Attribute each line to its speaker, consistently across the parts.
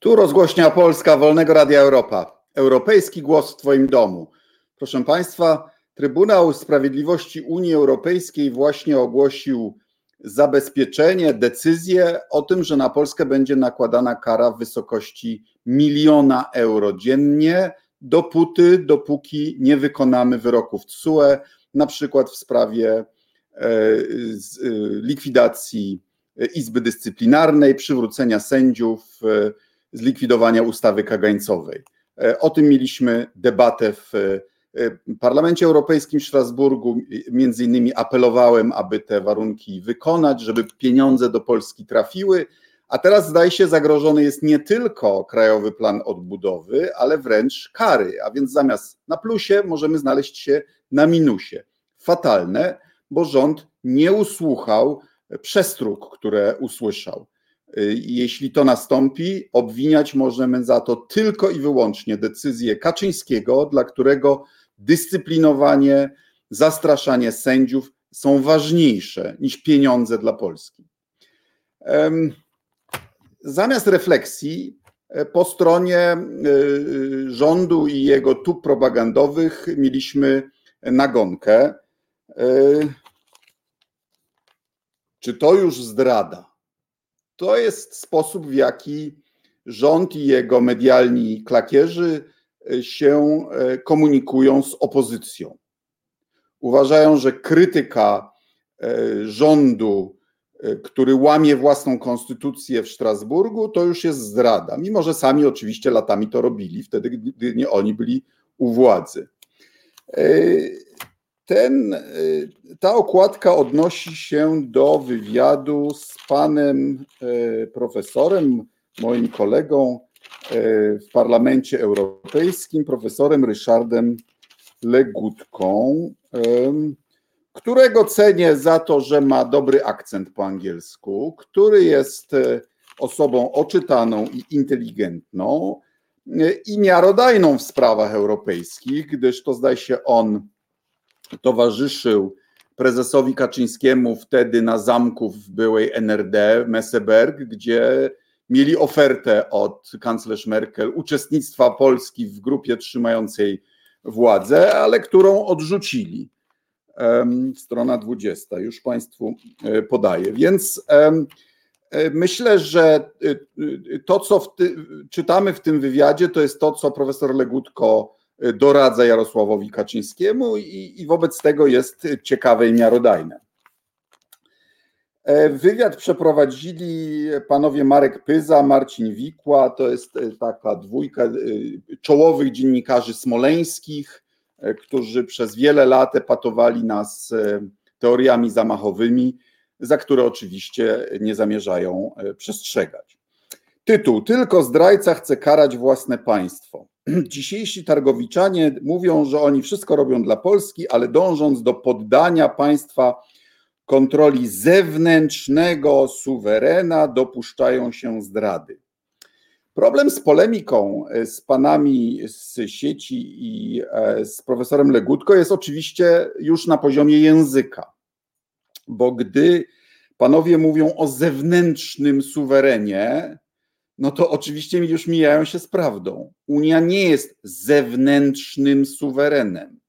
Speaker 1: Tu rozgłośnia Polska Wolnego Radia Europa. Europejski głos w Twoim domu. Proszę Państwa, Trybunał Sprawiedliwości Unii Europejskiej właśnie ogłosił zabezpieczenie, decyzję o tym, że na Polskę będzie nakładana kara w wysokości miliona euro dziennie, dopóty, dopóki nie wykonamy wyroków TSUE, na przykład w sprawie e, e, likwidacji Izby Dyscyplinarnej, przywrócenia sędziów, zlikwidowania ustawy kagańcowej. E, o tym mieliśmy debatę w e, Parlamencie Europejskim w Strasburgu. Między innymi apelowałem, aby te warunki wykonać, żeby pieniądze do Polski trafiły. A teraz zdaje się, zagrożony jest nie tylko Krajowy Plan Odbudowy, ale wręcz kary. A więc zamiast na plusie możemy znaleźć się na minusie. Fatalne, bo rząd nie usłuchał przestróg, które usłyszał. Y, jeśli to nastąpi, obwiniać możemy za to tylko i wyłącznie decyzję Kaczyńskiego, dla którego dyscyplinowanie, zastraszanie sędziów są ważniejsze niż pieniądze dla Polski. Zamiast refleksji e, po stronie e, rządu i jego tub propagandowych mieliśmy nagonkę. E, czy to już zdrada? To jest sposób, w jaki rząd i jego medialni klakierzy e, się e, komunikują z opozycją. Uważają, że krytyka e, rządu, który łamie własną konstytucję w Strasburgu, to już jest zdrada, mimo że sami oczywiście latami to robili, wtedy, gdy nie oni byli u władzy. Ten, y, ta okładka odnosi się do wywiadu z panem y, profesorem, moim kolegą y, w Parlamencie Europejskim, profesorem Ryszardem Legutką, którego cenię za to, że ma dobry akcent po angielsku, który jest osobą oczytaną i inteligentną i miarodajną w sprawach europejskich, gdyż to zdaje się on towarzyszył prezesowi Kaczyńskiemu wtedy na zamku w byłej NRD, Messeberg, gdzie mieli ofertę od kanclerz Merkel uczestnictwa Polski w grupie trzymającej władzę, ale którą odrzucili. Strona 20, już Państwu e, podaję. Więc e, myślę, że e, to, co w ty, czytamy w tym wywiadzie, to jest to, co profesor Legutko doradza Jarosławowi Kaczyńskiemu i, i wobec tego jest ciekawe i miarodajne. E, wywiad przeprowadzili panowie Marek Pyza, Marcin Wikła, to jest e, taka dwójka e, czołowych dziennikarzy smoleńskich, którzy przez wiele lat epatowali nas teoriami zamachowymi, za które oczywiście nie zamierzają przestrzegać. Tytuł: Tylko zdrajca chce karać własne państwo. dzisiejsi targowiczanie mówią, że oni wszystko robią dla Polski, ale dążąc do poddania państwa kontroli zewnętrznego suwerena, dopuszczają się zdrady. Problem z polemiką e, z panami z sieci i e, z profesorem Legutko jest oczywiście już na poziomie języka, bo gdy panowie mówią o zewnętrznym suwerenie, no to oczywiście już mijają się z prawdą. Unia nie jest zewnętrznym suwerenem.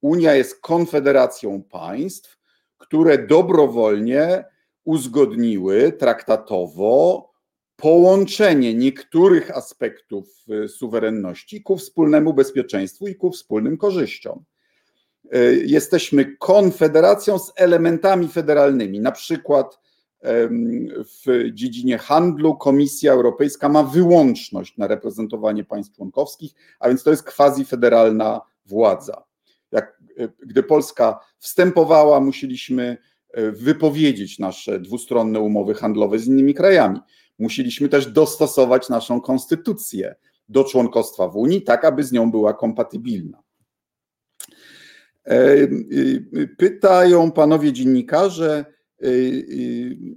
Speaker 1: Unia jest konfederacją państw, które dobrowolnie uzgodniły traktatowo połączenie niektórych aspektów y, suwerenności ku wspólnemu bezpieczeństwu i ku wspólnym korzyściom. Y, jesteśmy konfederacją z elementami federalnymi, na przykład w dziedzinie handlu Komisja Europejska ma wyłączność na reprezentowanie państw członkowskich, a więc to jest quasi federalna władza. Jak, e, gdy Polska wstępowała, musieliśmy e, wypowiedzieć nasze dwustronne umowy handlowe z innymi krajami. Musieliśmy też dostosować naszą konstytucję do członkostwa w Unii, tak aby z nią była kompatybilna. E, pytają panowie dziennikarze,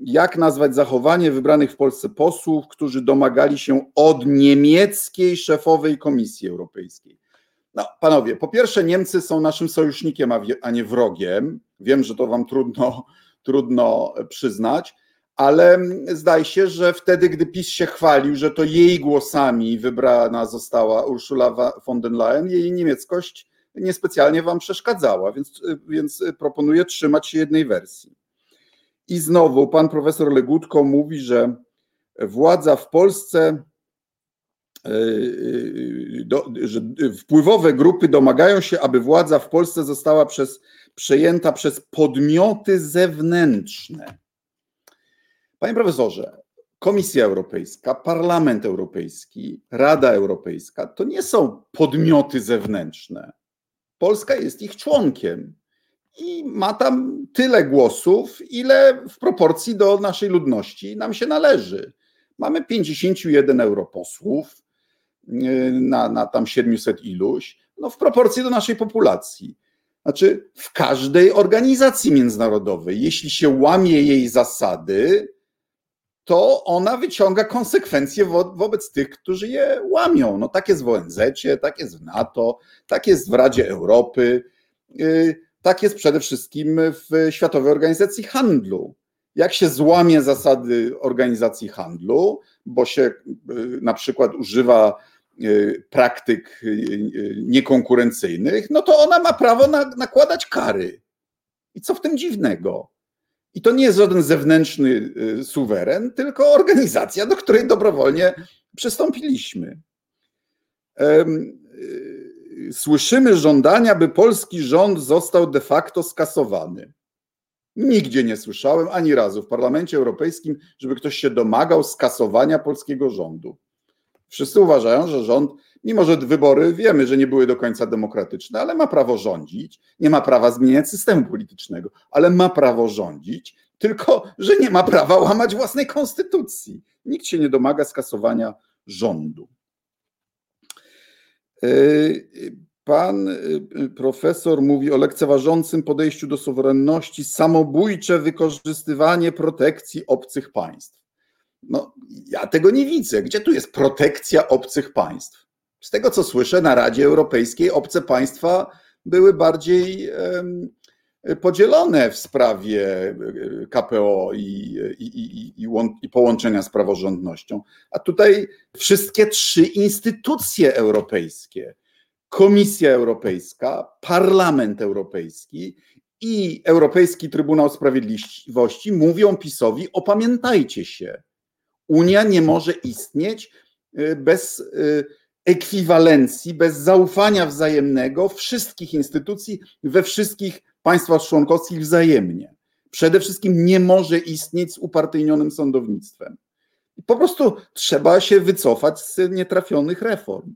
Speaker 1: jak nazwać zachowanie wybranych w Polsce posłów, którzy domagali się od niemieckiej szefowej Komisji Europejskiej. No, panowie, po pierwsze, Niemcy są naszym sojusznikiem, a nie wrogiem. Wiem, że to wam trudno, trudno przyznać, ale zdaje się, że wtedy, gdy PiS się chwalił, że to jej głosami wybrana została Ursula von der Leyen, jej niemieckość niespecjalnie wam przeszkadzała, więc, więc proponuję trzymać się jednej wersji. I znowu pan profesor Legutko mówi, że władza w Polsce, e, e, do, że wpływowe grupy domagają się, aby władza w Polsce została przez, przejęta przez podmioty zewnętrzne. Panie profesorze, Komisja Europejska, Parlament Europejski, Rada Europejska to nie są podmioty zewnętrzne. Polska jest ich członkiem i ma tam tyle głosów, ile w proporcji do naszej ludności nam się należy. Mamy 51 europosłów yy, na, na tam 700 iluś, no w proporcji do naszej populacji. Znaczy, w każdej organizacji międzynarodowej, jeśli się łamie jej zasady, to ona wyciąga konsekwencje wo wobec tych, którzy je łamią. No tak jest w ONZ, tak jest w NATO, tak jest w Radzie Europy, yy, tak jest przede wszystkim w Światowej Organizacji Handlu. Jak się złamie zasady organizacji handlu, bo się yy, na przykład używa yy, praktyk niekonkurencyjnych, no to ona ma prawo na, nakładać kary. I co w tym dziwnego? I to nie jest żaden zewnętrzny y, suweren, tylko organizacja, do której dobrowolnie przystąpiliśmy. Y, słyszymy żądania, by polski rząd został de facto skasowany. Nigdzie nie słyszałem ani razu w Parlamencie Europejskim, żeby ktoś się domagał skasowania polskiego rządu. Wszyscy uważają, że rząd, mimo że wybory wiemy, że nie były do końca demokratyczne, ale ma prawo rządzić, nie ma prawa zmieniać systemu politycznego, ale ma prawo rządzić, tylko że nie ma prawa łamać własnej konstytucji. Nikt się nie domaga skasowania rządu. E, pan e, profesor mówi o lekceważącym podejściu do suwerenności, samobójcze wykorzystywanie protekcji obcych państw. No, ja tego nie widzę. Gdzie tu jest protekcja obcych państw? Z tego, co słyszę, na Radzie Europejskiej obce państwa były bardziej podzielone w sprawie e, KPO i, i, i, i, połączenia z praworządnością. A tutaj wszystkie trzy instytucje europejskie Komisja Europejska, Parlament Europejski i Europejski Trybunał Sprawiedliwości mówią PiSowi: opamiętajcie się. Unia nie może istnieć y, bez y, ekwiwalencji, bez zaufania wzajemnego wszystkich instytucji we wszystkich państwach członkowskich wzajemnie. Przede wszystkim nie może istnieć z upartyjnionym sądownictwem. Po prostu trzeba się wycofać z nietrafionych reform.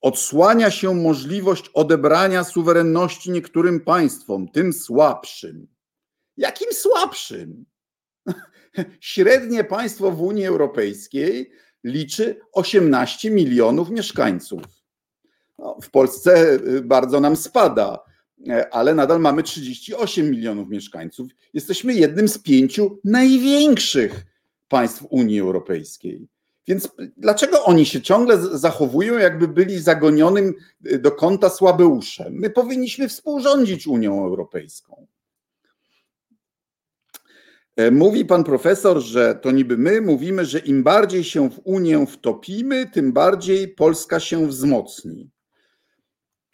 Speaker 1: Odsłania się możliwość odebrania suwerenności niektórym państwom, tym słabszym. Jakim słabszym? Średnie państwo w Unii Europejskiej liczy 18 milionów mieszkańców. No, w Polsce y, bardzo nam spada, e, ale nadal mamy 38 milionów mieszkańców. Jesteśmy jednym z pięciu największych państw Unii Europejskiej. Więc dlaczego oni się ciągle zachowują, jakby byli zagonionym y, do kąta słabeuszem? My powinniśmy współrządzić Unią Europejską. E, mówi pan profesor, że to niby my mówimy, że im bardziej się w Unię wtopimy, tym bardziej Polska się wzmocni.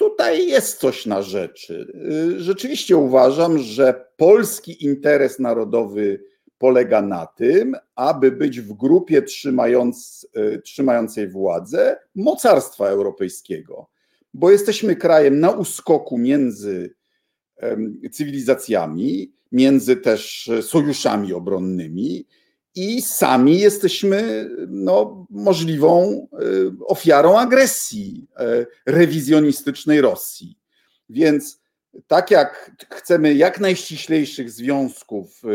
Speaker 1: Tutaj jest coś na rzeczy. E, rzeczywiście uważam, że polski interes narodowy polega na tym, aby być w grupie trzymając, e, trzymającej władzę mocarstwa europejskiego, bo jesteśmy krajem na uskoku między cywilizacjami, między też sojuszami obronnymi i sami jesteśmy no, możliwą e, ofiarą agresji e, rewizjonistycznej Rosji. Więc tak jak chcemy jak najściślejszych związków e,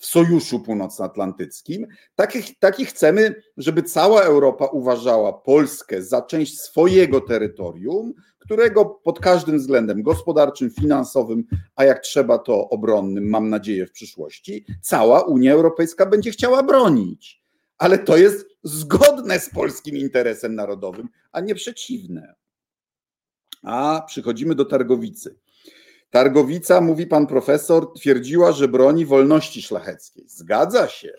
Speaker 1: w Sojuszu Północnoatlantyckim, takich, takich chcemy, żeby cała Europa uważała Polskę za część swojego terytorium, którego pod każdym względem gospodarczym, finansowym, a jak trzeba to obronnym, mam nadzieję w przyszłości, cała Unia Europejska będzie chciała bronić. Ale to jest zgodne z polskim interesem narodowym, a nie przeciwne. A przychodzimy do Targowicy. Targowica, mówi pan profesor, twierdziła, że broni wolności szlacheckiej. Zgadza się.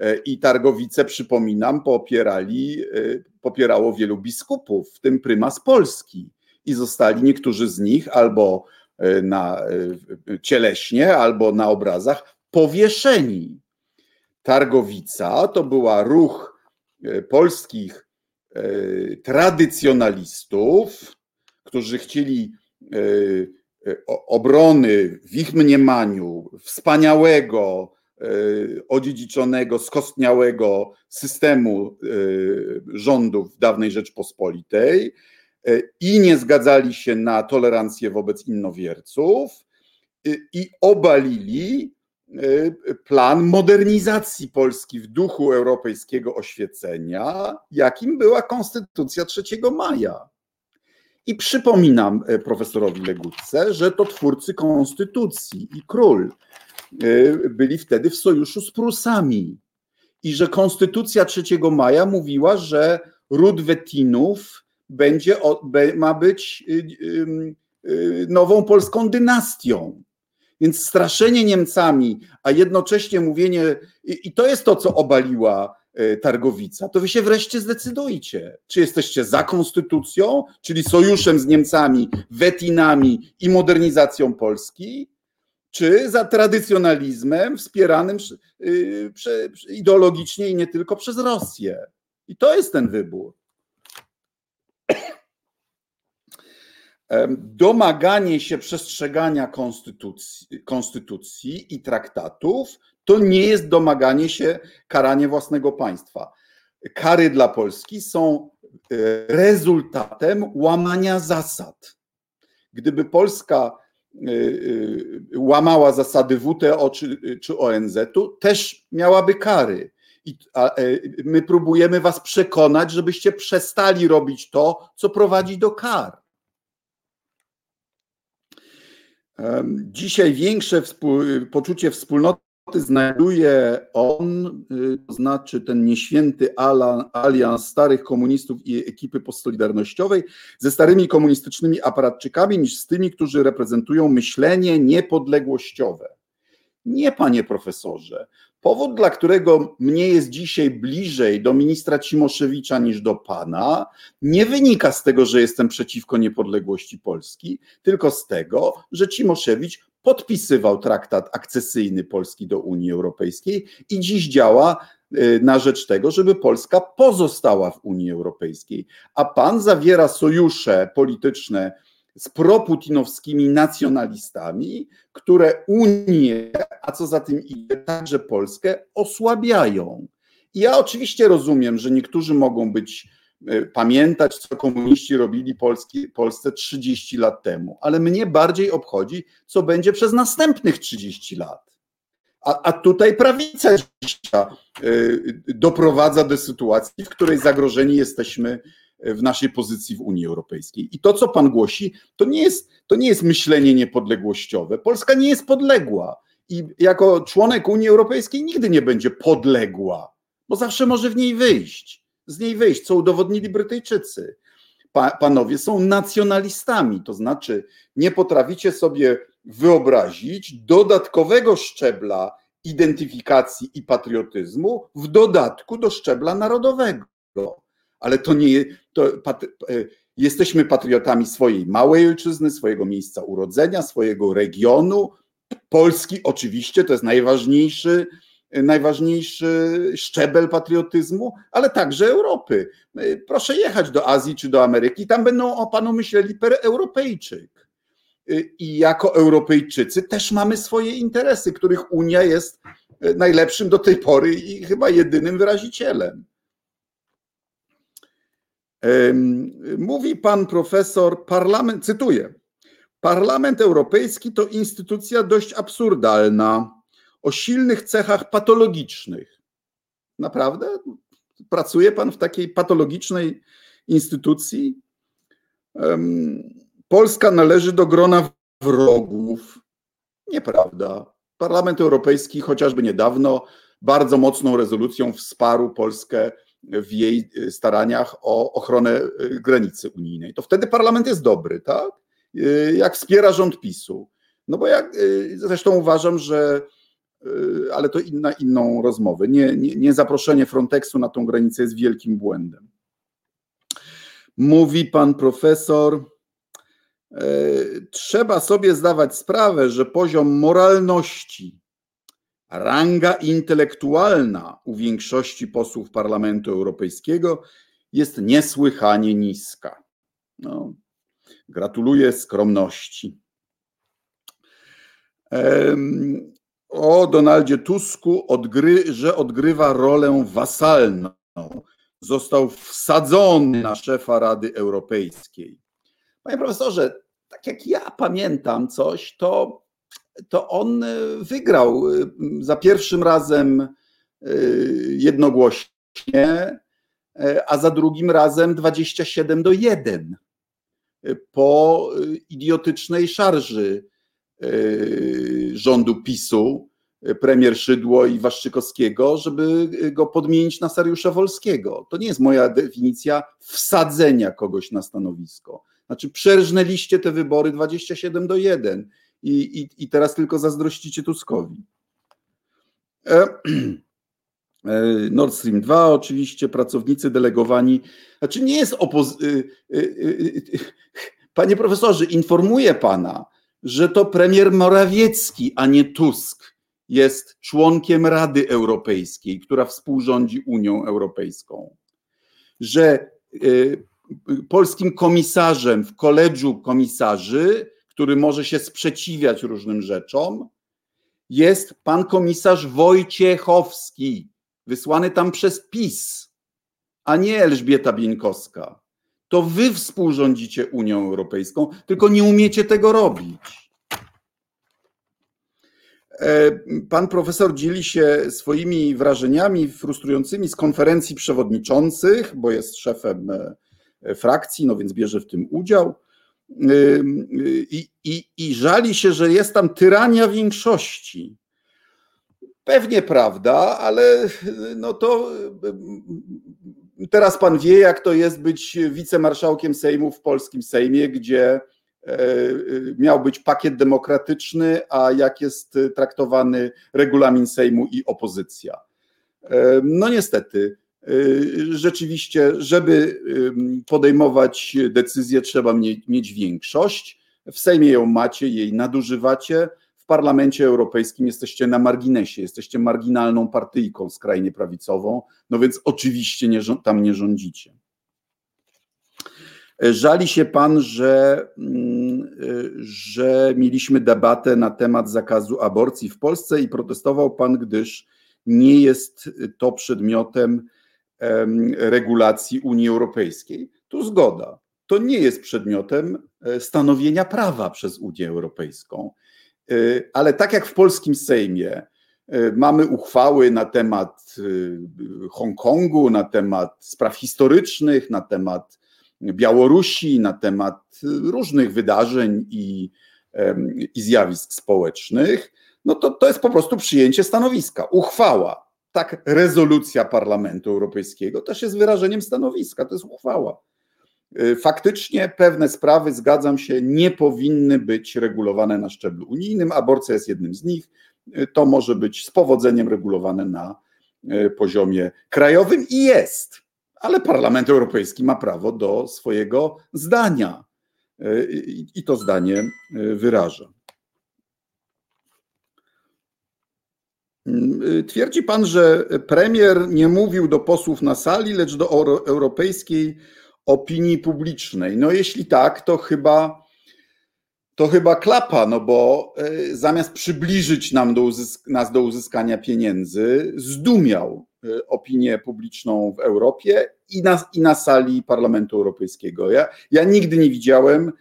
Speaker 1: E, I Targowice, przypominam, popierali, e, popierało wielu biskupów, w tym prymas Polski. I zostali niektórzy z nich albo e, na cieleśnie, albo na obrazach powieszeni. Targowica to była ruch polskich tradycjonalistów, którzy chcieli obrony w ich mniemaniu wspaniałego, e, odziedziczonego, skostniałego systemu e, rządów dawnej Rzeczpospolitej i nie zgadzali się na tolerancję wobec innowierców i obalili plan modernizacji Polski w duchu europejskiego oświecenia, jakim była Konstytucja 3 maja. I przypominam e, profesorowi Legutce, że to twórcy konstytucji i król e, byli wtedy w sojuszu z Prusami. I że konstytucja 3 maja mówiła, że ród Wetinów będzie, ma być y, y, nową polską dynastią. Więc straszenie Niemcami, a jednocześnie mówienie, i to jest to, co obaliła Targowica, to wy się wreszcie zdecydujcie, czy jesteście za konstytucją, czyli sojuszem z Niemcami, wetinami i modernizacją Polski, czy za tradycjonalizmem wspieranym y, ideologicznie i nie tylko przez Rosję. I to jest ten wybór. Domaganie się przestrzegania konstytucji, konstytucji i traktatów to nie jest domaganie się karania własnego państwa. Kary dla Polski są e, rezultatem łamania zasad. Gdyby Polska e, e, łamała zasady WTO czy, czy ONZ-u, też miałaby kary. I my próbujemy was przekonać, żebyście przestali robić to, co prowadzi do kar. Dzisiaj większe poczucie wspólnoty znajduje on, y, to znaczy ten nieświęty alians starych komunistów i ekipy postsolidarnościowej ze starymi komunistycznymi aparatczykami niż z tymi, którzy reprezentują myślenie niepodległościowe. Nie, panie profesorze. Powód, dla którego mnie jest dzisiaj bliżej do ministra Cimoszewicza niż do pana, nie wynika z tego, że jestem przeciwko niepodległości Polski, tylko z tego, że Cimoszewicz podpisywał traktat akcesyjny Polski do Unii Europejskiej i dziś działa y, na rzecz tego, żeby Polska pozostała w Unii Europejskiej. A pan zawiera sojusze polityczne z proputinowskimi nacjonalistami, które Unię, a co za tym idzie, także Polskę, osłabiają. Ja oczywiście rozumiem, że niektórzy mogą być pamiętać, co komuniści robili Polski, Polsce 30 lat temu, ale mnie bardziej obchodzi, co będzie przez następnych 30 lat. A, a tutaj prawica e, doprowadza do sytuacji, w której zagrożeni jesteśmy w naszej pozycji w Unii Europejskiej. I to, co pan głosi, to nie jest, to nie jest myślenie niepodległościowe. Polska nie jest podległa. I jako członek Unii Europejskiej nigdy nie będzie podległa, bo zawsze może w niej wyjść z niej wyjść, co udowodnili Brytyjczycy. Pa, panowie są nacjonalistami, to znaczy nie potraficie sobie wyobrazić dodatkowego szczebla identyfikacji i patriotyzmu w dodatku do szczebla narodowego. Ale to nie to pat, e, jesteśmy patriotami swojej małej ojczyzny, swojego miejsca urodzenia, swojego regionu. Polski oczywiście to jest najważniejszy najważniejszy szczebel patriotyzmu, ale także Europy. Proszę jechać do Azji czy do Ameryki, tam będą o panu myśleli per Europejczyk. I jako Europejczycy też mamy swoje interesy, których Unia jest najlepszym do tej pory i chyba jedynym wyrazicielem. Mówi pan profesor, parlament, cytuję, Parlament Europejski to instytucja dość absurdalna o silnych cechach patologicznych. Naprawdę? Pracuje pan w takiej patologicznej instytucji? Polska należy do grona wrogów. Nieprawda. Parlament Europejski chociażby niedawno bardzo mocną rezolucją wsparł Polskę w jej staraniach o ochronę granicy unijnej. To wtedy parlament jest dobry, tak? jak wspiera rząd PiSu. No bo ja zresztą uważam, że ale to inna inną rozmowę. Nie, nie, nie zaproszenie Fronteksu na tą granicę jest wielkim błędem. Mówi pan profesor, trzeba sobie zdawać sprawę, że poziom moralności ranga intelektualna u większości posłów Parlamentu Europejskiego jest niesłychanie niska. No, gratuluję skromności. O Donaldzie Tusku, odgry, że odgrywa rolę wasalną. Został wsadzony na szefa Rady Europejskiej. Panie profesorze, tak jak ja pamiętam coś, to to on e, wygrał e, za pierwszym razem e, jednogłośnie, a za drugim razem 27 do 1 po idiotycznej szarży rządu PiSu, premier Szydło i Waszczykowskiego, żeby go podmienić na Sariusza Wolskiego. To nie jest moja definicja wsadzenia kogoś na stanowisko. Znaczy, przerżnęliście te wybory 27 do 1 i, i, i teraz tylko zazdrościcie Tuskowi. E, e, Nord Stream 2, oczywiście, pracownicy delegowani. Znaczy, nie jest opozycja. Panie profesorze, informuję pana, że to premier Morawiecki, a nie Tusk, jest członkiem Rady Europejskiej, która współrządzi Unią Europejską. Że polskim komisarzem w koledżu komisarzy który może się sprzeciwiać różnym rzeczom, jest pan komisarz Wojciechowski, wysłany tam przez PiS, a nie Elżbieta Bieńkowska. To wy współrządzicie Unią Europejską, tylko nie umiecie tego robić. E, pan profesor dzieli się swoimi wrażeniami frustrującymi z konferencji przewodniczących, bo jest szefem e, frakcji, no więc bierze w tym udział i, i, i żali się, że jest tam tyrania większości. Pewnie prawda, ale no to teraz pan wie, jak to jest być wicemarszałkiem Sejmu w polskim Sejmie, gdzie e, miał być pakiet demokratyczny, a jak jest traktowany regulamin Sejmu i opozycja. E, no niestety, rzeczywiście, żeby podejmować decyzje, trzeba mieć większość. W Sejmie ją macie, jej nadużywacie. Parlamencie Europejskim jesteście na marginesie, jesteście marginalną partyjką skrajnie prawicową, no więc oczywiście nie, tam nie rządzicie. Żali się pan, że, mm, że mieliśmy debatę na temat zakazu aborcji w Polsce i protestował pan, gdyż nie jest to przedmiotem regulacji Unii Europejskiej. Tu zgoda. To nie jest przedmiotem e, stanowienia prawa przez Unię Europejską. E, ale tak jak w polskim Sejmie e, mamy uchwały na temat Hongkongu, na temat spraw historycznych, na temat Białorusi, na temat różnych wydarzeń i, i zjawisk społecznych, no to to jest po prostu przyjęcie stanowiska, uchwała tak rezolucja Parlamentu Europejskiego też jest wyrażeniem stanowiska, to jest uchwała. Y, faktycznie pewne sprawy, zgadzam się, nie powinny być regulowane na szczeblu unijnym. Aborcja jest jednym z nich. Y, to może być z powodzeniem regulowane na y, poziomie krajowym i jest, ale Parlament Europejski ma prawo do swojego zdania i to zdanie wyraża. Mm, twierdzi pan, że premier nie mówił do posłów na sali, lecz do europejskiej opinii publicznej. No jeśli tak, to chyba to chyba klapa, no bo e, zamiast przybliżyć nam do nas do uzyskania pieniędzy, zdumiał e, opinię publiczną w Europie i na, i na sali Parlamentu Europejskiego. Ja, ja nigdy nie widziałem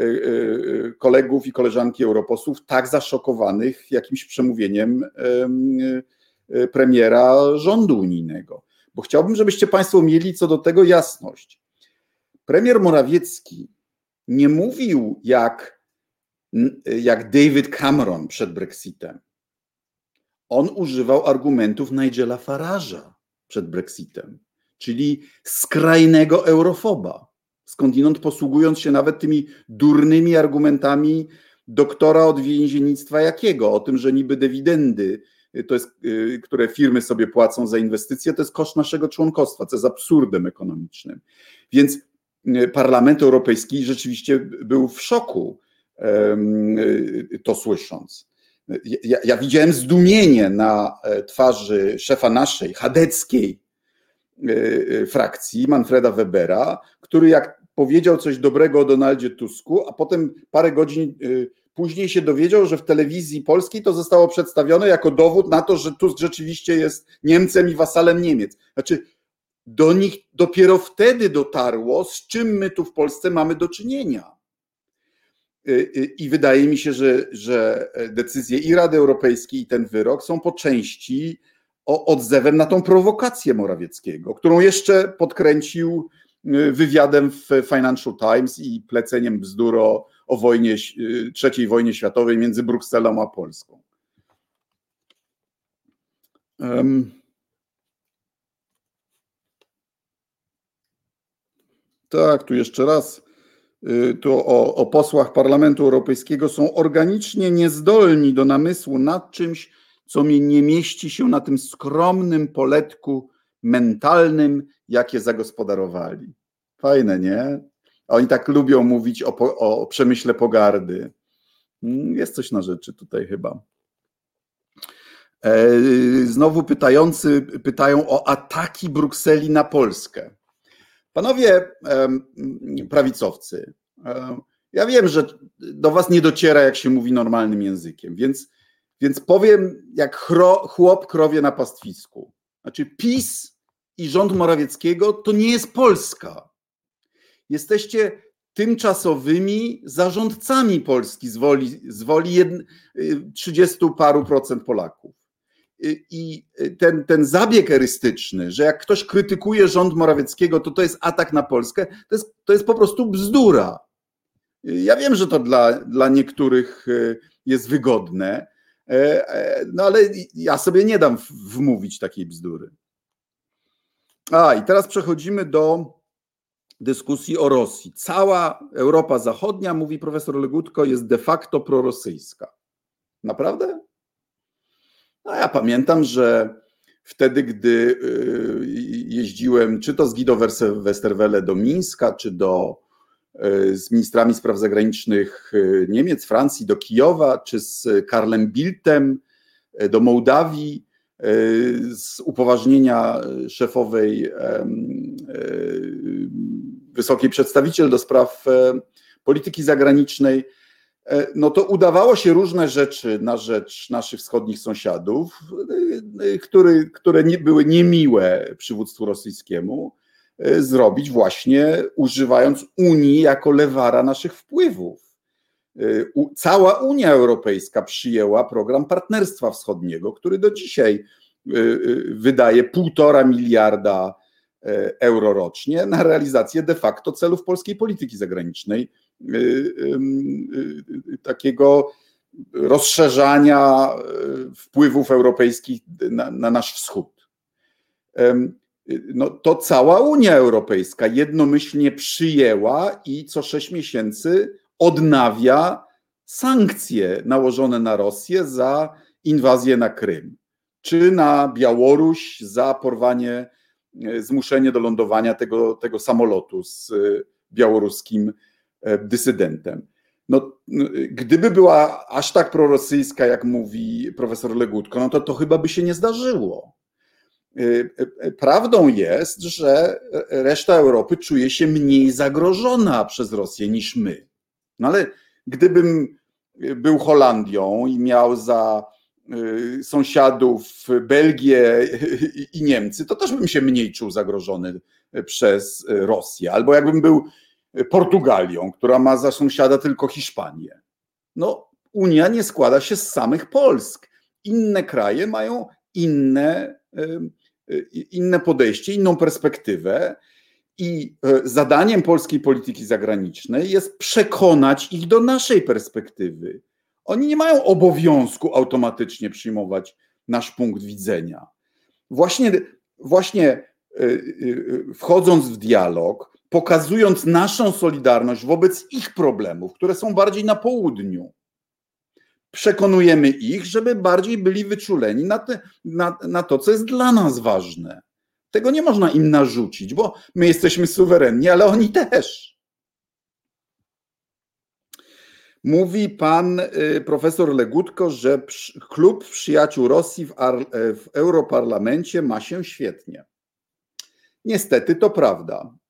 Speaker 1: y, kolegów i koleżanki europosłów tak zaszokowanych jakimś przemówieniem premiera rządu unijnego. Bo chciałbym, żebyście Państwo mieli co do tego jasność. Premier Morawiecki nie mówił jak, jak David Cameron przed Brexitem. On używał argumentów Nigela Farage'a przed Brexitem, czyli skrajnego eurofoba skądinąd posługując się nawet tymi durnymi argumentami doktora od więziennictwa jakiego, o tym, że niby dywidendy, to jest, które firmy sobie płacą za inwestycje, to jest koszt naszego członkostwa, co jest absurdem ekonomicznym. Więc Parlament Europejski rzeczywiście był w szoku to słysząc. Ja, ja, widziałem zdumienie na e, twarzy szefa naszej, chadeckiej e, e, frakcji, Manfreda Webera, który jak powiedział coś dobrego o Donaldzie Tusku, a potem parę godzin później się dowiedział, że w telewizji polskiej to zostało przedstawione jako dowód na to, że Tusk rzeczywiście jest Niemcem i wasalem Niemiec. Znaczy, do nich dopiero wtedy dotarło, z czym my tu w Polsce mamy do czynienia. Y, y, I wydaje mi się, że, że decyzje i Rady Europejskiej, i ten wyrok są po części odzewem na tą prowokację Morawieckiego, którą jeszcze podkręcił y, wywiadem w Financial Times i pleceniem bzdur o, o wojnie, III wojnie światowej między Brukselą a Polską. Um. Tak, tu jeszcze raz Y, tu o, o posłach Parlamentu Europejskiego są organicznie niezdolni do namysłu nad czymś, co mi nie mieści się na tym skromnym poletku mentalnym, jakie zagospodarowali. Fajne, nie? Oni tak lubią mówić o, o przemyśle pogardy. Mm, jest coś na rzeczy tutaj chyba. E, znowu pytający pytają o ataki Brukseli na Polskę. Panowie prawicowcy, ja wiem, że do was nie dociera, jak się mówi normalnym językiem, więc, więc powiem jak chłop krowie na pastwisku. Znaczy PiS i rząd Morawieckiego to nie jest Polska. Jesteście tymczasowymi zarządcami Polski z woli, z woli 30 paru procent Polaków. I ten, ten zabieg erystyczny, że jak ktoś krytykuje rząd Morawieckiego, to to jest atak na Polskę, to jest, to jest po prostu bzdura. Ja wiem, że to dla, dla niektórych jest wygodne, e, e, no ale ja sobie nie dam wmówić takiej bzdury. A i teraz przechodzimy do dyskusji o Rosji. Cała Europa Zachodnia, mówi profesor Legutko, jest de facto prorosyjska. Naprawdę? No ja pamiętam, że wtedy, gdy y, jeździłem czy to z Guido Westerwelle do Mińska, czy do, y, z ministrami spraw zagranicznych y, Niemiec, Francji do Kijowa, czy z Karlem Bildtem do Mołdawii, z upoważnienia szefowej wysokiej przedstawiciel do spraw polityki zagranicznej, E, no to udawało się różne rzeczy na rzecz naszych wschodnich sąsiadów, e, e, które, które nie, były niemiłe przywództwu rosyjskiemu, zrobić właśnie używając Unii jako lewara naszych wpływów. Cała Unia Europejska przyjęła program Partnerstwa Wschodniego, który do dzisiaj wydaje półtora miliarda euro rocznie na realizację de facto celów polskiej polityki zagranicznej takiego rozszerzania wpływów europejskich na, na nasz wschód. No, to cała Unia Europejska jednomyślnie przyjęła i co sześć miesięcy odnawia sankcje nałożone na Rosję za inwazję na Krym, czy na Białoruś za porwanie, zmuszenie do lądowania tego, tego samolotu z białoruskim dysydentem. No, gdyby była aż tak prorosyjska, jak mówi profesor Legutko, no to to chyba by się nie zdarzyło. E, e, prawdą jest, że reszta Europy czuje się mniej zagrożona przez Rosję niż my. No ale gdybym był Holandią i miał za sąsiadów Belgię i Niemcy, to też bym się mniej czuł zagrożony przez Rosję. Albo jakbym był Portugalią, która ma za sąsiada tylko Hiszpanię. No, Unia nie składa się z samych Polsk. Inne kraje mają inne, inne podejście, inną perspektywę. I e, zadaniem polskiej polityki zagranicznej jest przekonać ich do naszej perspektywy. Oni nie mają obowiązku automatycznie przyjmować nasz punkt widzenia. Właśnie, właśnie e, e, wchodząc w dialog, pokazując naszą solidarność wobec ich problemów, które są bardziej na południu. Przekonujemy ich, żeby bardziej byli wyczuleni na, te, na, na to, co jest dla nas ważne. Tego nie można im narzucić, bo my jesteśmy suwerenni, ale oni też. Mówi pan y, profesor Legutko, że klub przyjaciół Rosji w, w Europarlamencie ma się świetnie. Niestety to prawda.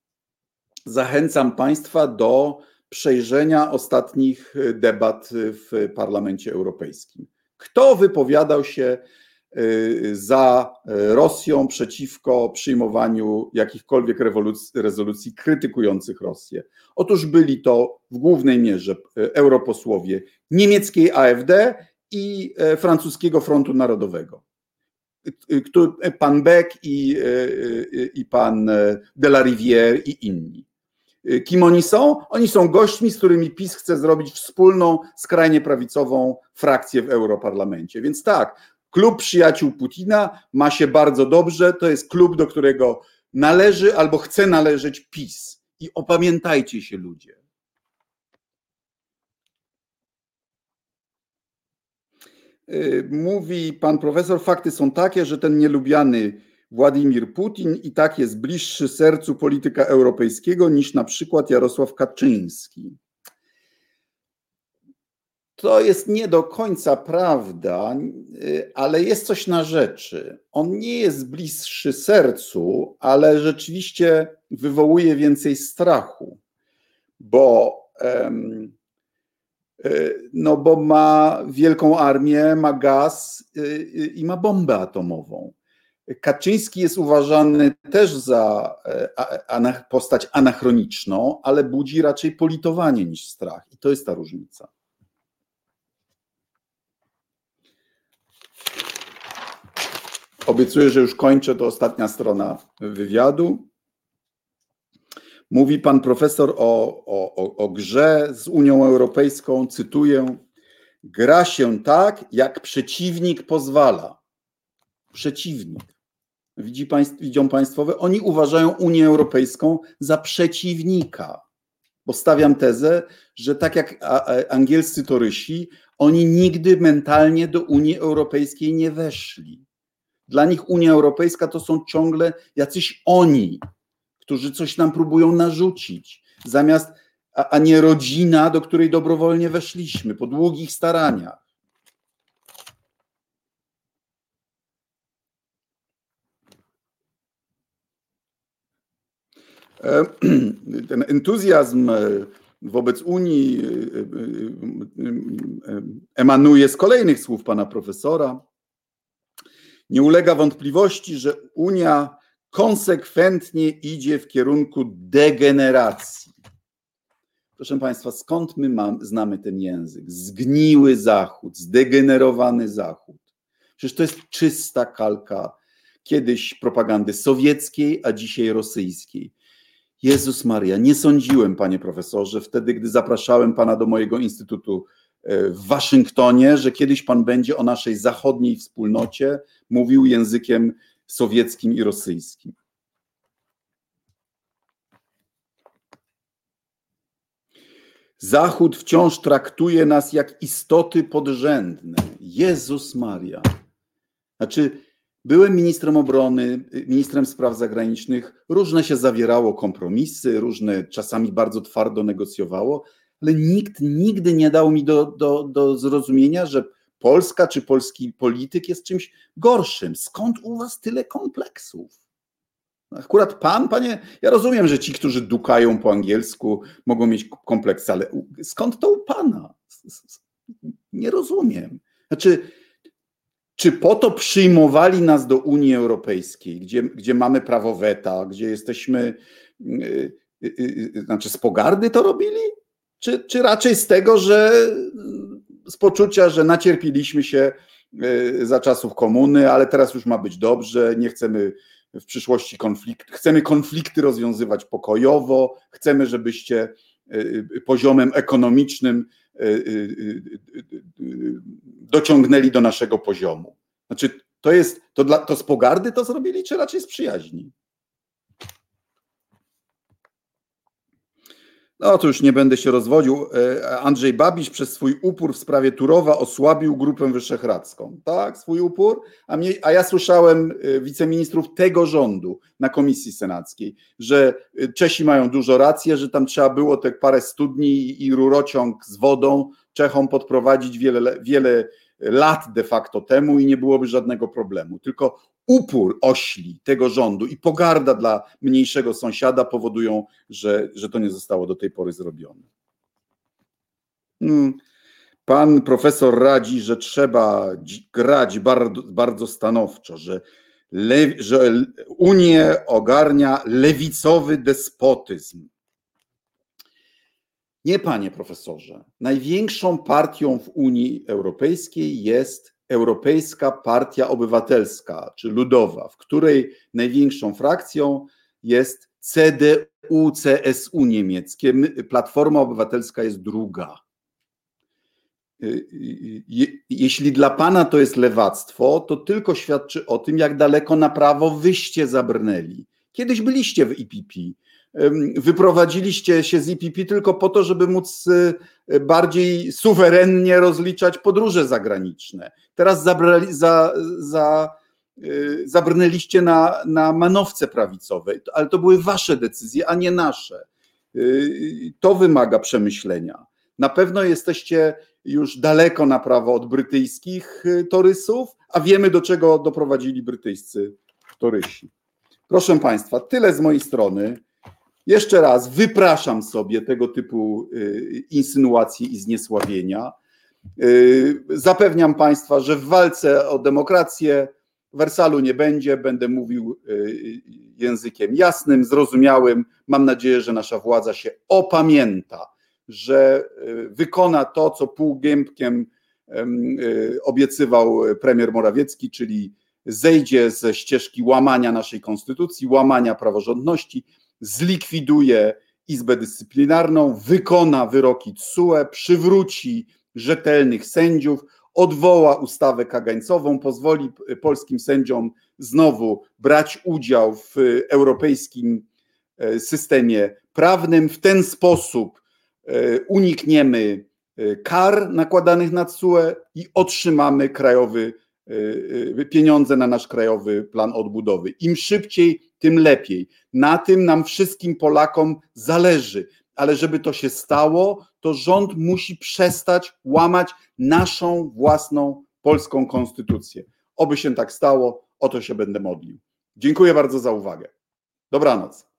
Speaker 1: Zachęcam Państwa do przejrzenia ostatnich debat w Parlamencie Europejskim. Kto wypowiadał się y, za Rosją przeciwko przyjmowaniu jakichkolwiek rezolucji krytykujących Rosję? Otóż byli to w głównej mierze europosłowie niemieckiej AfD i francuskiego Frontu Narodowego pan Beck i, i pan de la Rivière i inni. Kim oni są? Oni są gośćmi, z którymi PiS chce zrobić wspólną, skrajnie prawicową frakcję w Europarlamencie. Więc tak, klub przyjaciół Putina ma się bardzo dobrze. To jest klub, do którego należy albo chce należeć PiS. I opamiętajcie się, ludzie. Y, mówi pan profesor, fakty są takie, że ten nielubiany Władimir Putin i tak jest bliższy sercu polityka europejskiego niż na przykład Jarosław Kaczyński. To jest nie do końca prawda, ale jest coś na rzeczy. On nie jest bliższy sercu, ale rzeczywiście wywołuje więcej strachu, bo y, no bo ma wielką armię, ma gaz y, i ma bombę atomową. Kaczyński jest uważany też za e, postać anachroniczną, ale budzi raczej politowanie niż strach. I to jest ta różnica. Obiecuję, że już kończę, to ostatnia strona wywiadu. Mówi pan profesor o, o, o grze z Unią Europejską, cytuję: Gra się tak, jak przeciwnik pozwala. Przeciwnik. Widzi państw, widzą państwowe? Oni uważają Unię Europejską za przeciwnika. Bo stawiam tezę, że tak jak angielscy torysi, oni nigdy mentalnie do Unii Europejskiej nie weszli. Dla nich Unia Europejska to są ciągle jacyś oni, którzy coś nam próbują narzucić, zamiast, a, a nie rodzina, do której dobrowolnie weszliśmy po długich staraniach. E, ten entuzjazm e, wobec Unii e, emanuje z kolejnych słów pana profesora. Nie ulega wątpliwości, że Unia konsekwentnie idzie w kierunku degeneracji. Proszę Państwa, skąd my mam, znamy ten język? Zgniły Zachód, zdegenerowany Zachód. Przecież to jest czysta kalka kiedyś propagandy sowieckiej, a dzisiaj rosyjskiej. Jezus Maria, nie sądziłem, panie profesorze, wtedy, gdy zapraszałem pana do mojego instytutu e, w Waszyngtonie, że kiedyś pan będzie o naszej zachodniej wspólnocie mówił językiem sowieckim i rosyjskim. Zachód wciąż traktuje nas jak istoty podrzędne. Jezus Maria. Znaczy, Byłem ministrem obrony, ministrem spraw zagranicznych. Różne się zawierało kompromisy, różne czasami bardzo twardo negocjowało, ale nikt nigdy nie dał mi do, do, do zrozumienia, że Polska czy polski polityk jest czymś gorszym. Skąd u was tyle kompleksów? Akurat pan, panie, ja rozumiem, że ci, którzy dukają po angielsku, mogą mieć kompleks, ale skąd to u pana? Nie rozumiem. Znaczy, czy po to przyjmowali nas do Unii Europejskiej, gdzie, gdzie mamy prawo weta, gdzie jesteśmy, yy, yy, yy, znaczy z pogardy to robili? Czy, czy raczej z tego, że z poczucia, że nacierpiliśmy się y, za czasów komuny, ale teraz już ma być dobrze, nie chcemy w przyszłości konflikt, chcemy konflikty rozwiązywać pokojowo, chcemy, żebyście y, y, poziomem ekonomicznym dociągnęli do naszego poziomu. Znaczy, to jest, to, dla, to z pogardy to zrobili, czy raczej z przyjaźni? No to już nie będę się rozwodził. E, Andrzej Babisz przez swój upór w sprawie Turowa osłabił Grupę Wyszehradzką. Tak, swój upór. A, mnie, a ja słyszałem e, wiceministrów tego rządu na komisji senackiej, że e, Czesi mają dużo racji, że tam trzeba było te parę studni i rurociąg z wodą Czechom podprowadzić wiele, wiele lat de facto temu i nie byłoby żadnego problemu. Tylko upór ośli tego rządu i pogarda dla mniejszego sąsiada powodują, że, że to nie zostało do tej pory zrobione. Hmm. Pan profesor radzi, że trzeba grać bardzo, bardzo stanowczo, że, le, że Unię ogarnia lewicowy despotyzm. Nie, panie profesorze. Największą partią w Unii Europejskiej jest Europejska Partia Obywatelska, czy Ludowa, w której największą frakcją jest CDU, CSU niemieckie. Platforma Obywatelska jest druga. Y, y, jeśli dla pana to jest lewactwo, to tylko świadczy o tym, jak daleko na prawo wyście zabrnęli. Kiedyś byliście w IPP, wyprowadziliście się z IPP tylko po to, żeby móc y, bardziej suwerennie rozliczać podróże zagraniczne. Teraz zabrali, za, za, y, zabrnęliście na, na manowce prawicowe, ale to były wasze decyzje, a nie nasze. Y, to wymaga przemyślenia. Na pewno jesteście już daleko na prawo od brytyjskich torysów, a wiemy do czego doprowadzili brytyjscy torysi. Proszę Państwa, tyle z mojej strony. Jeszcze raz wypraszam sobie tego typu y, insynuacje i zniesławienia. Y, zapewniam Państwa, że w walce o demokrację Wersalu nie będzie. Będę mówił y, językiem jasnym, zrozumiałym. Mam nadzieję, że nasza władza się opamięta, że wykona to, co półgębkiem obiecywał premier Morawiecki, czyli zejdzie ze ścieżki łamania naszej konstytucji, łamania praworządności zlikwiduje Izbę Dyscyplinarną, wykona wyroki TSUE, przywróci rzetelnych sędziów, odwoła ustawę kagańcową, pozwoli polskim sędziom znowu brać udział w europejskim e, systemie prawnym. W ten sposób e, unikniemy e, kar nakładanych na TSUE i otrzymamy krajowy pieniądze na nasz krajowy plan odbudowy. Im szybciej, tym lepiej. Na tym nam wszystkim Polakom zależy, ale żeby to się stało, to rząd musi przestać łamać naszą własną polską konstytucję. Oby się tak stało, o to się będę modlił. Dziękuję bardzo za uwagę. Dobranoc.